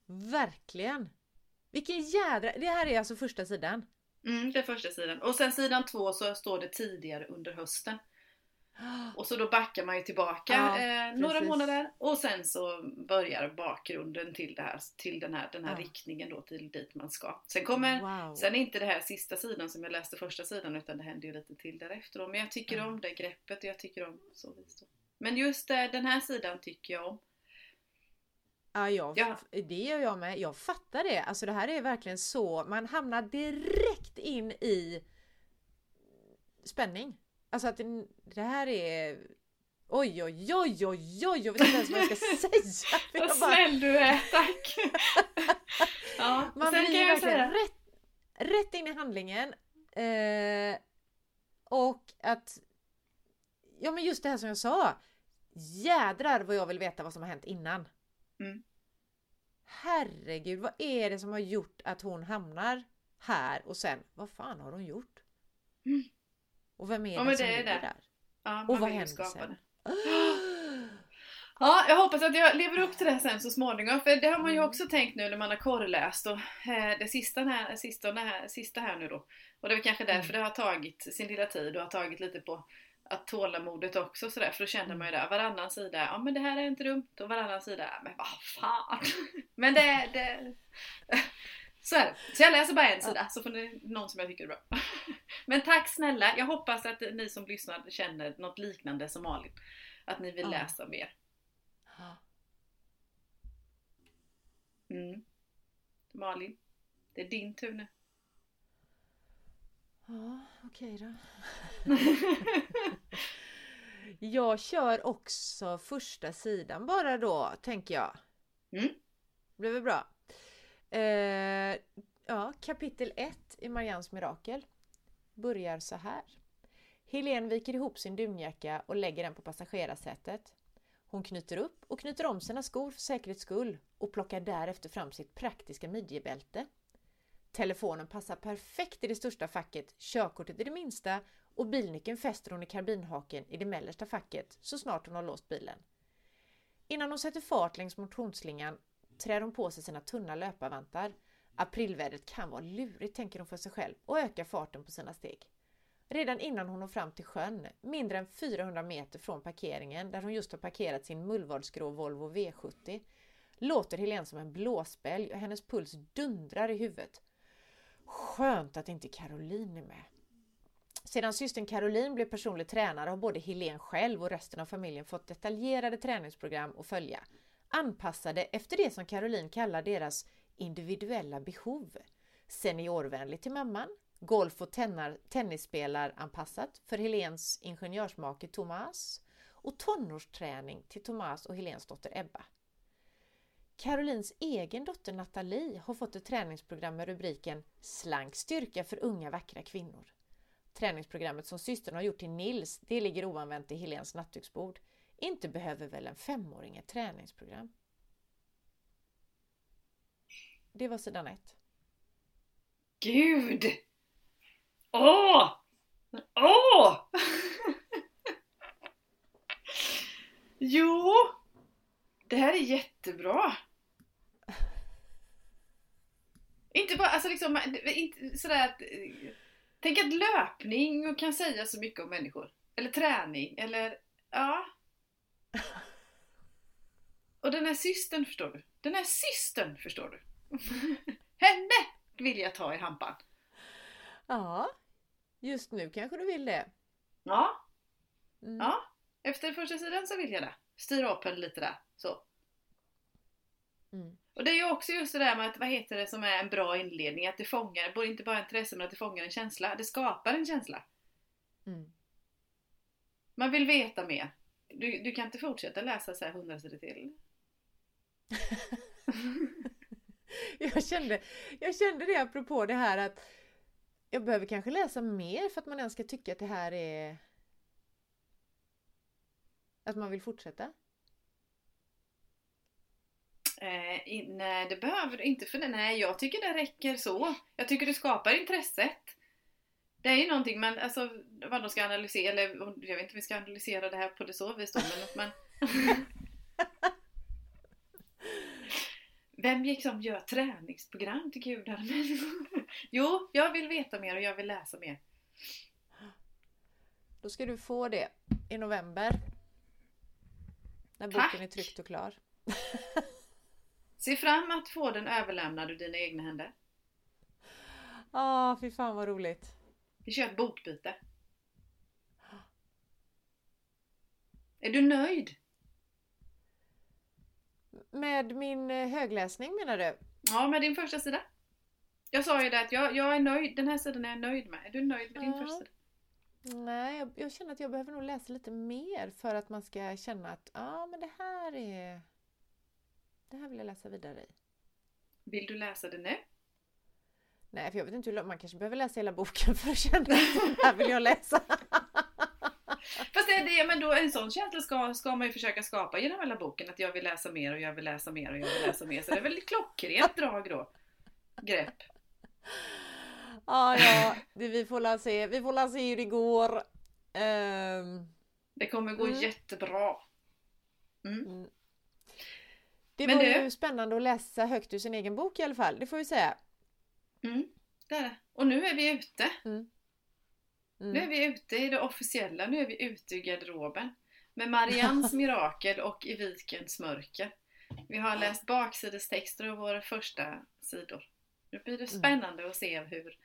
A: Verkligen. Vilken jädra... Det här är alltså första sidan.
B: Mm, det är första sidan. Och sen sidan två så står det tidigare under hösten. Och så då backar man ju tillbaka
A: Ja,
B: eh, några månader och sen så börjar bakgrunden till, det här, till den här, den här
A: Ja.
B: riktningen då till dit man ska. Sen kommer
A: Wow.
B: Sen är inte det här sista sidan som jag läste första sidan utan det händer ju lite till därefter då. Men jag tycker
A: Mm.
B: om det greppet och jag tycker om så vis då. Men just eh, den här sidan tycker jag om.
A: Ja, jag,
B: Ja.
A: det gör jag med. Jag fattar det. Alltså det här är verkligen så. Man hamnar direkt in i spänning. Alltså att det, det här är... Oj, oj, oj, oj, oj, jag vet inte ens vad jag ska säga.
B: Vad snäll du är, tack! ja,
A: Man
B: sen
A: blir
B: kan jag säga...
A: rätt, rätt in i handlingen. Eh, och att... Ja men just det här som jag sa. Jädrar vad jag vill veta vad som har hänt innan.
B: Mm.
A: Herregud, vad är det som har gjort att hon hamnar här och sen, vad fan har hon gjort?
B: Mm.
A: Och vem är
B: Ja,
A: det som
B: det är det.
A: där?
B: Ja,
A: Och vad händer sen?
B: Ja, jag hoppas att jag lever upp till det sen så småningom. För det har man ju
A: Mm.
B: också tänkt nu när man har korrläst och eh, det sista här, sista, här, sista här nu då. Och det är kanske därför
A: Mm.
B: det har tagit sin lilla tid och har tagit lite på att tålamodet också sådär. För då känner man ju
A: Mm.
B: det. Varannan sida, ja men det här är inte dumt. Och varannan sida, men vad fan. Men det, det... Så är det. Så jag läser bara en sida så får ni någon som jag tycker är bra. Men tack snälla. Jag hoppas att ni som lyssnar känner något liknande som Malin. Att ni vill
A: Ja.
B: läsa mer. Mm. Malin, det är din tur nu.
A: Ja, okej då. Jag kör också första sidan bara då, tänker jag.
B: Mm.
A: Det blir väl bra. Eh, ja, kapitel 1 i Marians mirakel börjar så här. Helene viker ihop sin dunjacka och lägger den på passagerarsätet. Hon knyter upp och knyter om sina skor för säkerhets skull och plockar därefter fram sitt praktiska midjebälte. Telefonen passar perfekt i det största facket, körkortet i det minsta och bilnyckeln fäster hon i karbinhaken i det mellersta facket så snart hon har låst bilen. Innan hon sätter fart längs motionsslingan trär hon på sig sina tunna löparvantar. Aprilvädret kan vara lurigt, tänker hon för sig själv och ökar farten på sina steg. Redan innan hon når fram till sjön, mindre än 400 meter från parkeringen där hon just har parkerat sin mullvadsgrå Volvo V70, låter Helene som en blåsbälg och hennes puls dundrar i huvudet. Skönt att inte Caroline är med. Sedan systern Caroline blev personlig tränare har både Helene själv och resten av familjen fått detaljerade träningsprogram att följa, anpassade efter det som Caroline kallar deras individuella behov. Seniorvänligt till mamman, golf och tennisspelaranpassat för Helens ingenjörsmake Thomas och tonårsträning till Thomas och Helens dotter Ebba. Carolines egen dotter Nathalie har fått ett träningsprogram med rubriken Slank styrka för unga vackra kvinnor. Träningsprogrammet som systern har gjort till Nils, det ligger oanvänt i Helens nattduksbord. Inte behöver väl en femåring ett träningsprogram? Det var sidan ett.
B: Gud! Åh! Åh! jo! Det här är jättebra. Inte bara, alltså liksom, inte sådär att... Tänk att löpning kan säga så mycket om människor. Eller träning, eller ja. Och den här systern förstår du. Den här systern förstår du. Henne vill jag ta i hampan.
A: Ja, just nu kanske du vill det.
B: Ja. Mm. Ja, efter första sidan så vill jag det. Styra upp henne lite där. Så. Mm. Och det är ju också just det där med att, vad heter det som är en bra inledning? Att det fångar, inte bara intresse men att det fångar en känsla. Det skapar en känsla. Mm. Man vill veta mer. Du, du kan inte fortsätta läsa så här hundra sidor till.
A: jag, kände, jag kände det apropå det här att jag behöver kanske läsa mer för att man ens ska tycka att det här är... Att man vill fortsätta?
B: Eh, nej, det behöver du inte för det. Nej, jag tycker det räcker så. Jag tycker det skapar intresset. Det är ju någonting man, alltså vad de ska analysera, eller jag vet inte om vi ska analysera det här på det så vis då, men... Vem gick som gör träningsprogram till gudar? jo, jag vill veta mer och jag vill läsa mer.
A: Då ska du få det i november. När boken Tack. är tryckt och klar.
B: Se fram att få den överlämnad ur dina egna händer.
A: Ja, oh, fy fan vad roligt.
B: Vi kör ett bokbyte. Är du nöjd?
A: Med min eh, högläsning menar du?
B: Ja, med din första sida. Jag sa ju det att jag, jag är nöjd, den här sidan är jag nöjd med. Är du nöjd med din ja. första sida?
A: Nej, jag, jag, känner att jag behöver nog läsa lite mer för att man ska känna att ja, ah, men det här är... Det här vill jag läsa vidare i.
B: Vill du läsa det nu?
A: Nej, för jag vet inte hur man kanske behöver läsa hela boken för att känna att det här vill jag läsa.
B: Fast det men då en sån känsla ska, ska man ju försöka skapa genom hela boken. Att jag vill läsa mer och jag vill läsa mer och jag vill läsa mer. Så det är väl klockrent drag då. Grepp.
A: Ah, ja, det, vi får la se. Vi får la se hur det går. Um...
B: Det kommer gå mm. jättebra.
A: Mm. Det Men var du... ju spännande att läsa högt ur sin egen bok i alla fall, det får vi säga.
B: Mm, det är det. Och nu är vi ute. Mm. Mm. Nu är vi ute i det officiella, nu är vi ute i garderoben. Med Marians mirakel och i vikens mörker. Vi har läst baksidestexter och våra första sidor. Nu blir det mm. spännande mm. att se hur,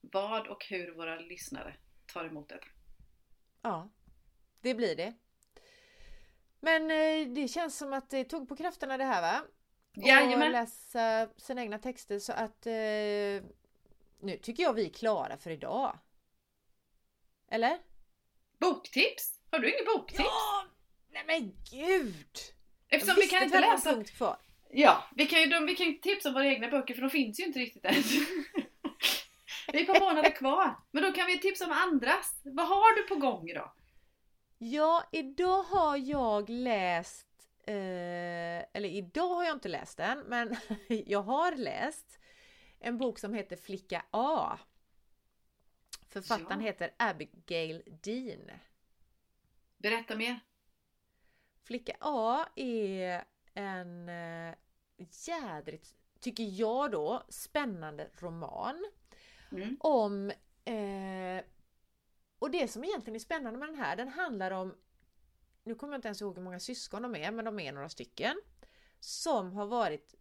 B: vad och hur våra lyssnare tar emot det.
A: Ja, det blir det. Men eh, det känns som att det tog på krafterna det här va?
B: Jajamän!
A: Och läsa sina egna texter så att eh, nu tycker jag vi är klara för idag. Eller?
B: Boktips? Har du inget boktips?
A: Ja! Nej men gud!
B: Eftersom vi kan inte läsa... Punkt kvar. Ja, vi kan ju vi kan ju tipsa om våra egna böcker för de finns ju inte riktigt än. det är ett par månader kvar. Men då kan vi tipsa om andras. Vad har du på gång idag?
A: Ja, idag har jag läst eh, eller idag har jag inte läst den, men jag har läst en bok som heter Flicka A Författaren
B: Ja.
A: heter Abigail Dean.
B: Berätta mer.
A: Flicka A är en eh, jädrigt, tycker jag då, spännande roman
B: Mm.
A: om eh, och det som egentligen är spännande med den här, den handlar om nu kommer jag inte ens ihåg hur många syskon de är, men de är några stycken som har varit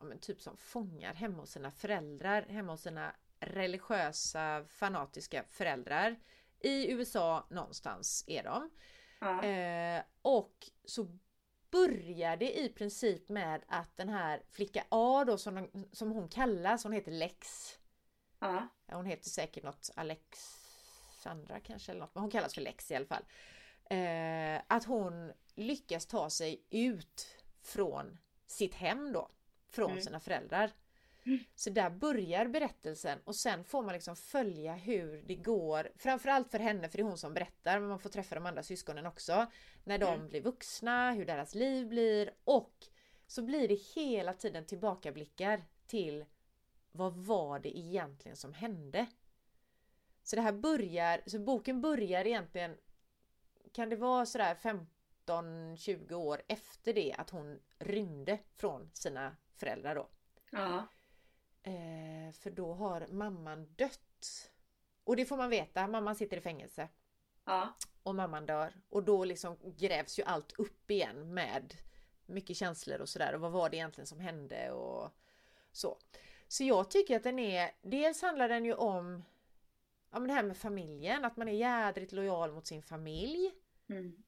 A: ja, typ som fångar hemma hos sina föräldrar, hemma hos sina religiösa fanatiska föräldrar. I USA någonstans är de.
B: Ja.
A: Eh, och så börjar det i princip med att den här flicka A då som, de, som hon kallas, hon heter Lex.
B: Ja.
A: Hon heter säkert något Alexandra kanske eller något, men hon kallas för Lex i alla fall. Eh, att hon lyckas ta sig ut från sitt hem då, från
B: Mm.
A: sina föräldrar.
B: Mm.
A: Så där börjar berättelsen och sen får man liksom följa hur det går, framförallt för henne för det är hon som berättar, men man får träffa de andra syskonen också. När de
B: Mm.
A: blir vuxna, hur deras liv blir och så blir det hela tiden tillbakablickar till vad var det egentligen som hände? Så det här börjar, så boken börjar egentligen, kan det vara sådär 15-20 år efter det att hon rymde från sina föräldrar då.
B: Ja.
A: Eh, för då har mamman dött. Och det får man veta, mamman sitter i fängelse
B: Ja.
A: och mamman dör. Och då liksom grävs ju allt upp igen med mycket känslor och sådär. Och vad var det egentligen som hände och så. Så jag tycker att den är, dels handlar den ju om ja, men det här med familjen, att man är jädrigt lojal mot sin familj.
B: Mm.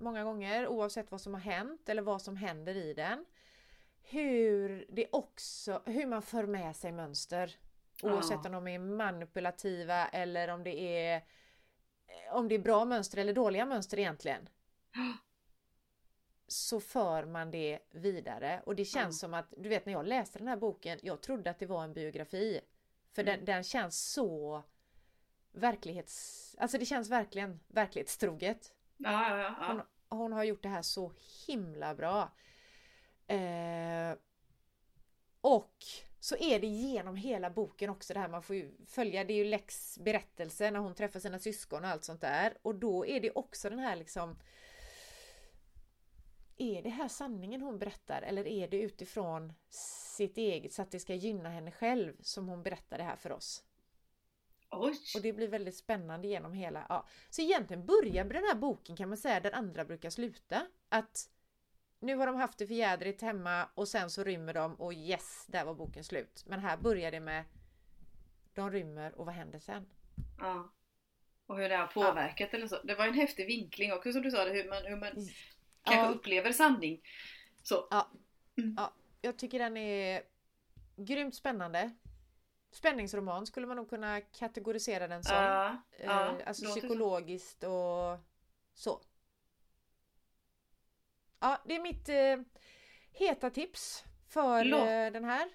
A: Många gånger oavsett vad som har hänt eller vad som händer i den. Hur det också, hur man för med sig mönster. Oavsett
B: Ja.
A: om de är manipulativa eller om det är om det är bra mönster eller dåliga mönster egentligen. Så för man det vidare och det känns
B: Ja.
A: som att, du vet när jag läste den här boken, jag trodde att det var en biografi. För
B: Mm.
A: den, den känns så verklighets... Alltså det känns verkligen verklighetstroget.
B: Ja, ja, ja.
A: Hon, hon har gjort det här så himla bra. Eh, och så är det genom hela boken också det här man får ju följa, det är ju Lex berättelse när hon träffar sina syskon och allt sånt där. Och då är det också den här liksom Är det här sanningen hon berättar eller är det utifrån sitt eget så att det ska gynna henne själv som hon berättar det här för oss?
B: Oj!
A: Och det blir väldigt spännande genom hela... Ja. Så egentligen börjar den här boken kan man säga där andra brukar sluta. Att nu har de haft det för jädrigt hemma och sen så rymmer de och yes, där var boken slut. Men här börjar det med de rymmer och vad händer sen?
B: Ja. Och hur det har påverkat eller så. Det var en häftig vinkling också som du sa, det, hur man, hur man kanske
A: Ja.
B: upplever sanning. Så.
A: Jag tycker den är grymt spännande. Spänningsroman skulle man nog kunna kategorisera den som.
B: Ja, ja,
A: eh, alltså
B: låter så.
A: psykologiskt och så. Ja, det är mitt eh, heta tips för
B: Lå-
A: eh, den här.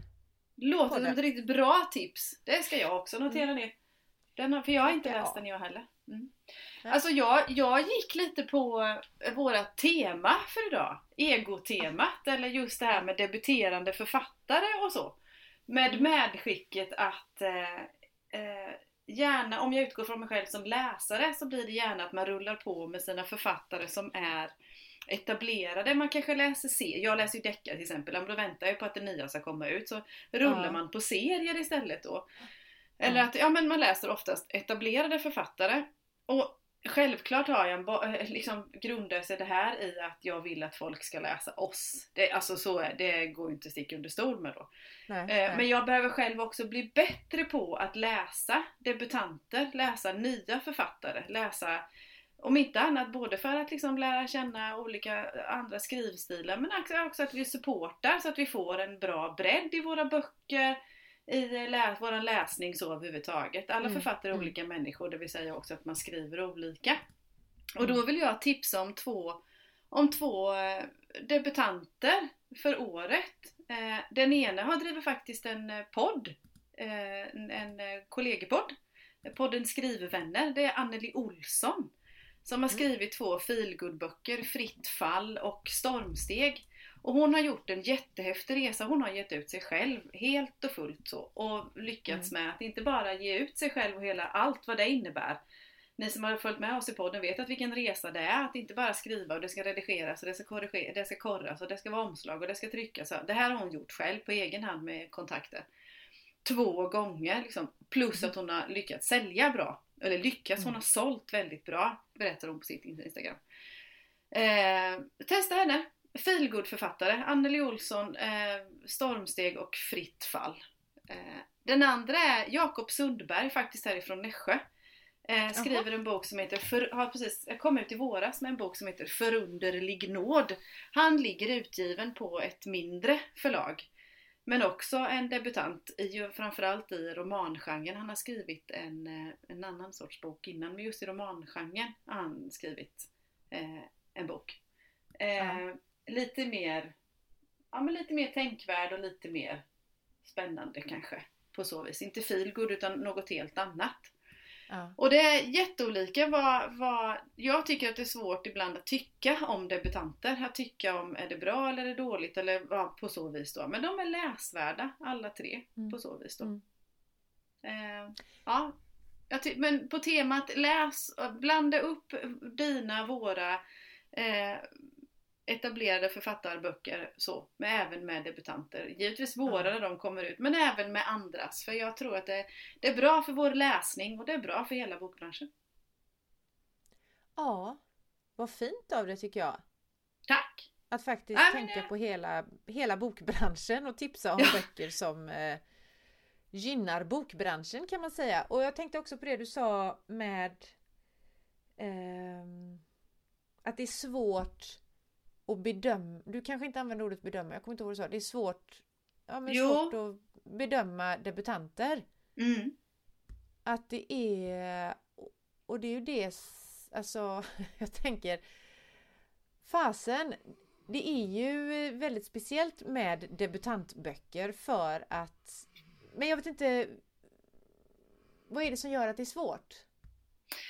B: Låter som ett riktigt bra tips. Det ska jag också notera ner. Den har, för jag har inte läst den jag heller. Mm. Alltså jag, jag gick lite på eh, våra tema för idag. Egotemat eller just det här med debuterande författare och så. Med
A: Mm.
B: medskicket att eh, eh, gärna, om jag utgår från mig själv som läsare, så blir det gärna att man rullar på med sina författare som är etablerade. Man kanske läser serier. Jag läser ju deckare till exempel. Men Då väntar jag på att det nya ska komma ut. Så rullar
A: Ja.
B: man på serier istället då. Eller att ja, men man läser oftast etablerade författare. Och Självklart har jag en eh, liksom grundar sig det här i att jag vill att folk ska läsa oss. Det, alltså så det går ju inte att sticka under stol med då.
A: Nej,
B: Eh,
A: nej.
B: Men jag behöver själv också bli bättre på att läsa debutanter, läsa nya författare, läsa om inte annat både för att liksom lära känna olika andra skrivstilar men också, också att vi supportar så att vi får en bra bredd i våra böcker, i lä- vår läsning så överhuvudtaget. Alla
A: Mm,
B: författare är
A: mm.
B: olika människor, det vill säga också att man skriver olika. Och
A: Mm.
B: då vill jag tipsa om två, om två eh, debutanter för året. Eh, Den ena har drivit faktiskt en eh, podd, en, en kollegepodd. Podden Skrivvänner, det är Anneli Olsson. Som har
A: Mm.
B: skrivit två feelgood-böcker, Fritt fall och Stormsteg. Och hon har gjort en jättehäftig resa. Hon har gett ut sig själv helt och fullt så. Och lyckats
A: Mm.
B: med att inte bara ge ut sig själv och hela allt vad det innebär. Ni som har följt med oss i podden vet att vilken resa det är. Att inte bara skriva och det ska redigeras och det ska, korrigeras, det ska korras och det ska vara omslag och det ska tryckas. Det här har hon gjort själv på egen hand med kontakter. Två gånger liksom. Plus att hon har lyckats sälja bra. Eller lyckats, hon
A: Mm.
B: har sålt väldigt bra. Berättar hon på sitt Instagram. Eh, testa henne. Feelgood författare Anneli Olsson, eh, Stormsteg och Fritt fall. Eh, den andra är Jakob Sundberg, faktiskt härifrån Nässjö. Eh, skriver en bok som heter, för, har precis kom ut i våras med en bok som heter Förunderlig nåd. Han ligger utgiven på ett mindre förlag. Men också en debutant, i, framförallt i romangenren. Han har skrivit en, eh, en annan sorts bok innan, men just i romangenren har han skrivit eh, en bok. Eh. Lite mer ja, men lite mer tänkvärd och lite mer spännande kanske. På så vis. Inte feelgood utan något helt annat.
A: Ja.
B: Och det är jätteolika vad, vad... Jag tycker att det är svårt ibland att tycka om debutanter. Att tycka om är det bra eller är det dåligt eller ja, på så vis då. Men de är läsvärda alla tre
A: Mm.
B: på så vis då.
A: Mm.
B: Eh, ja, men på temat läs, blanda upp dina, våra eh, etablerade författarböcker så, men även med debutanter. Givetvis våra
A: Ja.
B: när de kommer ut, men även med andras. För jag tror att det, det är bra för vår läsning och det är bra för hela bokbranschen.
A: ja, vad fint av det tycker jag.
B: Tack!
A: Att faktiskt
B: Nej,
A: tänka på hela, hela bokbranschen och tipsa om
B: Ja.
A: böcker som eh, gynnar bokbranschen kan man säga. Och jag tänkte också på det du sa med ehm, att det är svårt att bedöma. Du kanske inte använder ordet bedöma, jag kommer inte ihåg vad du sa. Det är svårt, ja, men
B: Jo.
A: svårt att bedöma debutanter.
B: Mm.
A: Att det är, och det är ju det, alltså jag tänker Fasen, det är ju väldigt speciellt med debutantböcker för att Men jag vet inte Vad är det som gör att det är svårt?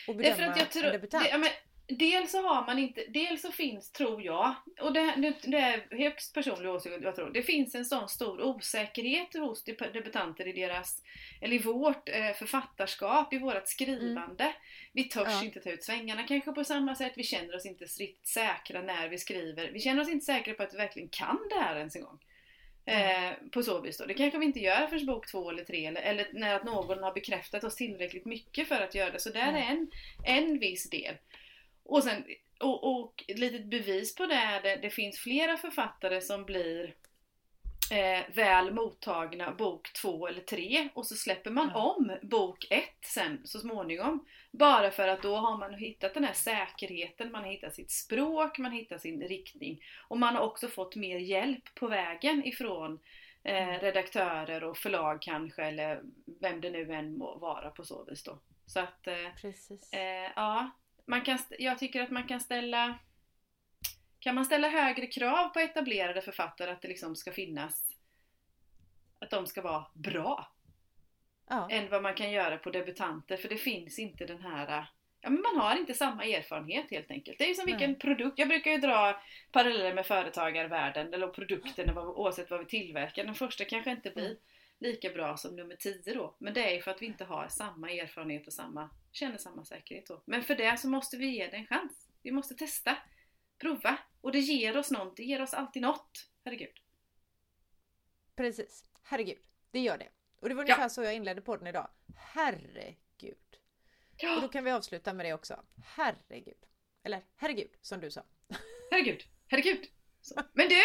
A: Att bedöma
B: Därför att jag
A: en
B: tror,
A: debutant?
B: det, ja, men, dels så har man inte, dels så finns, tror jag, och det, det, det är högst personlig åsikt, jag tror, det finns en sån stor osäkerhet hos deb- debutanter i deras, eller i vårt eh, författarskap, i vårt skrivande. Vi törs
A: Ja.
B: inte ta ut svängarna kanske på samma sätt, vi känner oss inte riktigt säkra när vi skriver, vi känner oss inte säkra på att vi verkligen kan det här ens en gång. Eh, på så vis då. Det kanske vi inte gör förrän bok två eller tre eller, eller när att någon har bekräftat oss tillräckligt mycket för att göra det. Så där
A: Nej.
B: är en, en viss del. Och, sen, och, och ett litet bevis på det är det, det finns flera författare som blir eh, väl mottagna bok två eller tre och så släpper man
A: Ja.
B: om bok ett sen så småningom. Bara för att då har man hittat den här säkerheten, man har hittat sitt språk, man har hittat sin riktning. Och man har också fått mer hjälp på vägen ifrån eh,
A: Mm.
B: redaktörer och förlag kanske eller vem det nu än må vara på så vis då. Så att eh,
A: Precis.
B: Eh, ja, man kan, jag tycker att man kan ställa Kan man ställa högre krav på etablerade författare att det liksom ska finnas Att de ska vara bra
A: Ja.
B: än vad man kan göra på debutanter för det finns inte den här Ja men man har inte samma erfarenhet helt enkelt. Det är som
A: Nej.
B: vilken produkt. Jag brukar ju dra paralleller med företagarvärlden eller produkten vad- oavsett vad vi tillverkar. Den första kanske inte blir
A: Mm.
B: Lika bra som nummer 10 då. Men det är ju för att vi inte har samma erfarenhet och samma, känner samma säkerhet då. Men för det så måste vi ge det en chans. Vi måste testa, prova. Och det ger oss något, det ger oss alltid något. Herregud.
A: Precis. Herregud, det gör det. Och det var
B: Ja.
A: ungefär så jag inledde podden idag. Herregud. Och då kan vi avsluta med det också. Herregud. Eller herregud, som du sa.
B: Herregud, herregud. Så. Men du!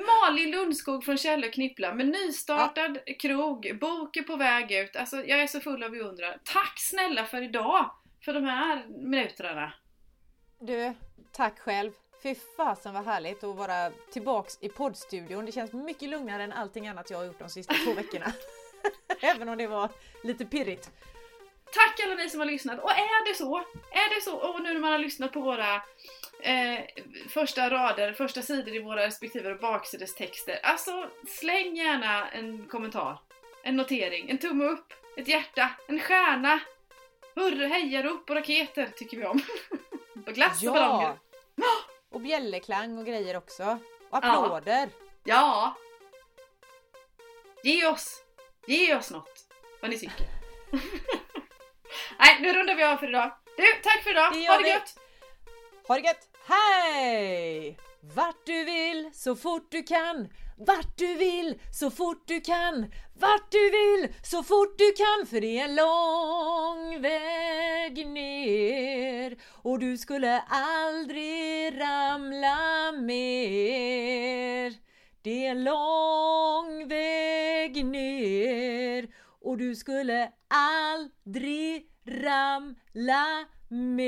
B: Malin Lundskog från Källor Knippla med nystartad krog, bok är på väg ut. Alltså jag är så full av beundran. Tack snälla för idag! För de här minuterna.
A: Du, tack själv. Fy fasen vad härligt att vara tillbaks i poddstudion. Det känns mycket lugnare än allting annat jag har gjort de sista två veckorna. Även om det var lite pirrigt.
B: Tack alla ni som har lyssnat. Och är det så, är det så, och nu när man har lyssnat på våra eh, första rader, första sidor i våra respektive baksidestexter. Alltså släng gärna en kommentar, en notering, en tumme upp, ett hjärta, en stjärna. Hurra, hejarop och raketer tycker vi om. och glass och ballonger.
A: Och bjällerklang och grejer också. applåder.
B: Ja. Ge oss, ge oss något. Vad ni tycker. Nej, nu rundar vi av för idag. Du, tack för idag.
A: Det
B: Ha det gött.
A: Ha det gött! Hej! Vart du vill, så fort du kan. Vart du vill, så fort du kan. Vart du vill, så fort du kan. För det är en lång väg ner. Och du skulle aldrig ramla mer. Det är en lång väg ner. Och du skulle aldrig ramla mer.